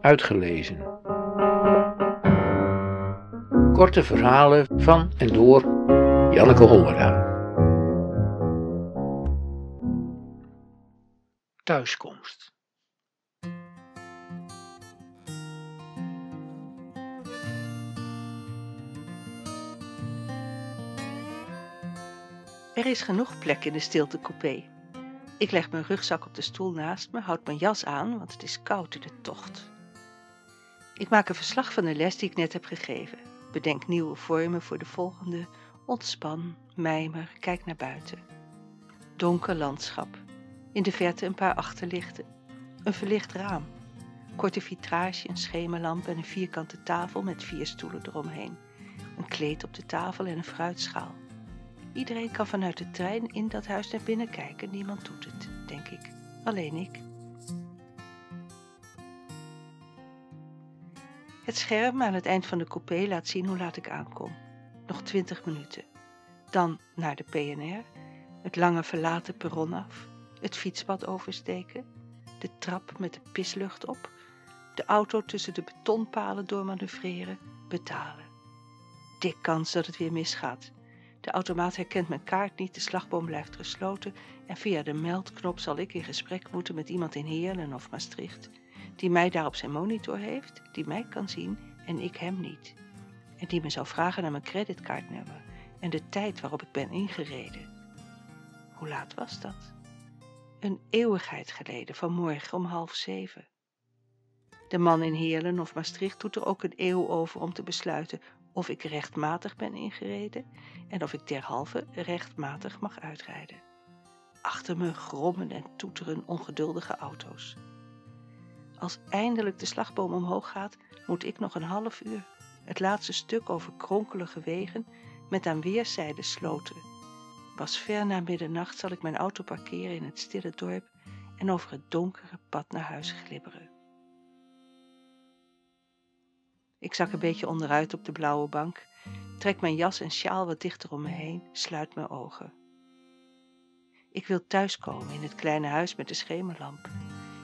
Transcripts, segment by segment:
Uitgelezen. Korte verhalen van en door Janneke Hollera. Thuiskomst. Er is genoeg plek in de stiltecoupé. Ik leg mijn rugzak op de stoel naast me, houd mijn jas aan, want het is koud in de tocht. Ik maak een verslag van de les die ik net heb gegeven. Bedenk nieuwe vormen voor de volgende. Ontspan, mijmer, kijk naar buiten. Donker landschap. In de verte een paar achterlichten. Een verlicht raam. Korte vitrage, een schemerlamp en een vierkante tafel met vier stoelen eromheen. Een kleed op de tafel en een fruitschaal. Iedereen kan vanuit de trein in dat huis naar binnen kijken. Niemand doet het, denk ik. Alleen ik. Het scherm aan het eind van de coupé laat zien hoe laat ik aankom. Nog twintig minuten. Dan naar de PNR, het lange verlaten perron af, het fietspad oversteken, de trap met de pislucht op, de auto tussen de betonpalen doormanoeuvreren, betalen. Dik kans dat het weer misgaat. De automaat herkent mijn kaart niet, de slagboom blijft gesloten en via de meldknop zal ik in gesprek moeten met iemand in Heerlen of Maastricht, die mij daar op zijn monitor heeft, die mij kan zien en ik hem niet. En die me zou vragen naar mijn creditcardnummer en de tijd waarop ik ben ingereden. Hoe laat was dat? Een eeuwigheid geleden, vanmorgen om half zeven. De man in Heerlen of Maastricht doet er ook een eeuw over om te besluiten of ik rechtmatig ben ingereden en of ik derhalve rechtmatig mag uitrijden. Achter me grommen en toeteren ongeduldige auto's. Als eindelijk de slagboom omhoog gaat, moet ik nog een half uur. Het laatste stuk over kronkelige wegen met aan weerszijden sloten. Pas ver na middernacht zal ik mijn auto parkeren in het stille dorp en over het donkere pad naar huis glibberen. Ik zak een beetje onderuit op de blauwe bank, trek mijn jas en sjaal wat dichter om me heen, sluit mijn ogen. Ik wil thuiskomen in het kleine huis met de schemerlamp.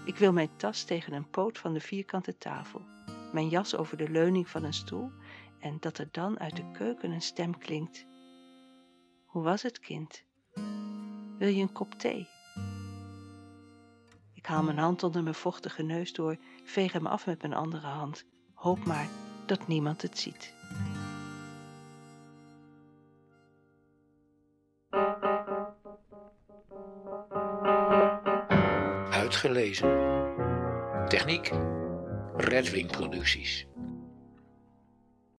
Ik wil mijn tas tegen een poot van de vierkante tafel, mijn jas over de leuning van een stoel en dat er dan uit de keuken een stem klinkt. Hoe was het, kind? Wil je een kop thee? Ik haal mijn hand onder mijn vochtige neus door, veeg hem af met mijn andere hand. Hoop maar dat niemand het ziet. Uitgelezen. Techniek. Redwing Producties.